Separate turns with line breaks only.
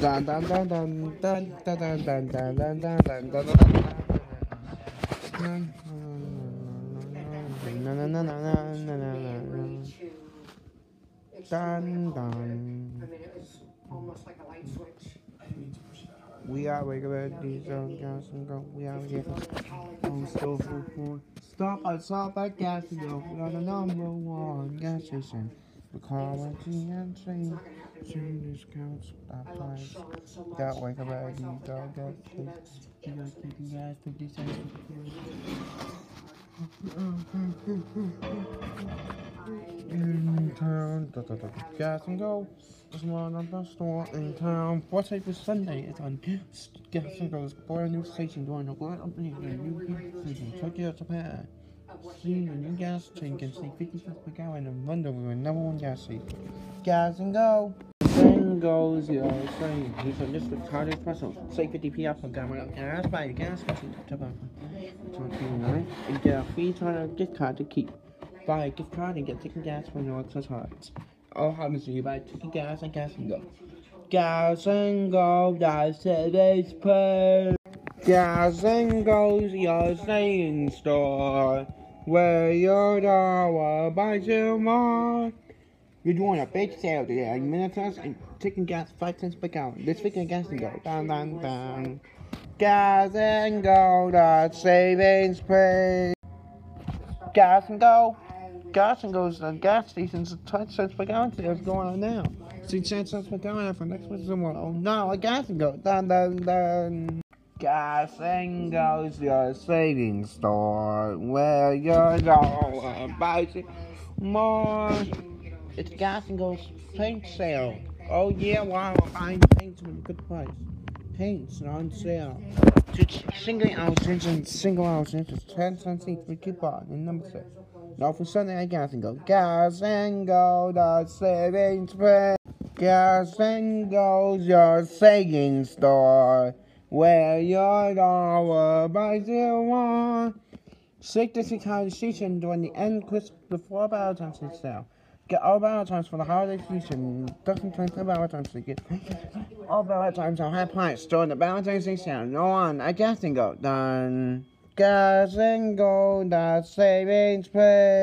Dun dun dun dun dun dun dun dun dun dun dun dun dun dun na na na na na na na na Dun dun.
I mean, it was almost like a light switch.
We are wake up these old guys and go. We are here. Oh, so full stop. I saw that gas go. Are the number one gas station. The car went Beyonce, Junior Scouts,
I Pies,
Got Wake Up. Aggie, Dog Got
Kids,
You Got Kitty Guys, 50 Cents in town, da da da gas and go. It's one of the store in town. What type of Sunday? It's on? Gas and Go's brand new station. Doing a lot a new station. Check it out, Japan. See the new gas station can see 50 cents per gallon in London with a number one gas station. Gas and go. Then goes your train. These are just the card espresso. Say 50p up per gallon of gas by the gas station. Twenty-nine. And get a free $200 gift card to keep. Buy a gift card and get ticket gas for no extra charge. All happens to you buy ticket gas and gas and go. Gas and go, that's today's pay. Gas and goes your saying store. Where your dollar buys you more. You're doing uh, a big sale today at Minitus and taking gas 5 cents per gallon. This week in gas and go. Down, down, down. Gas and go, that savings pay. Gas and go. Gas and goes to gas stations. 20 cents per gallon sales going on now. 16 cents per gallon for next week tomorrow. Oh, no, a gas and go. Dun, dun, dun. Gas and goes your savings store where your dollar buys it more. It's gas and goes paint sale. Oh yeah, wow, buying paints with a good price. Paints on sale. Just single ounce and single ounce inches, ten cents each for coupon and number six. Now for Sunday I gas and go. Gas and go the savings pay. Gas and goes your savings store. Where your dollar buys you one. To six holiday season during the end Christmas before Valentine's Day sale. Get all Valentine's for the holiday season. Doesn't turn to Valentine's Day. Get all Valentine's on high price during the Valentine's Day sale. No one, I guess and go. Done. Gas and go, that savings pay.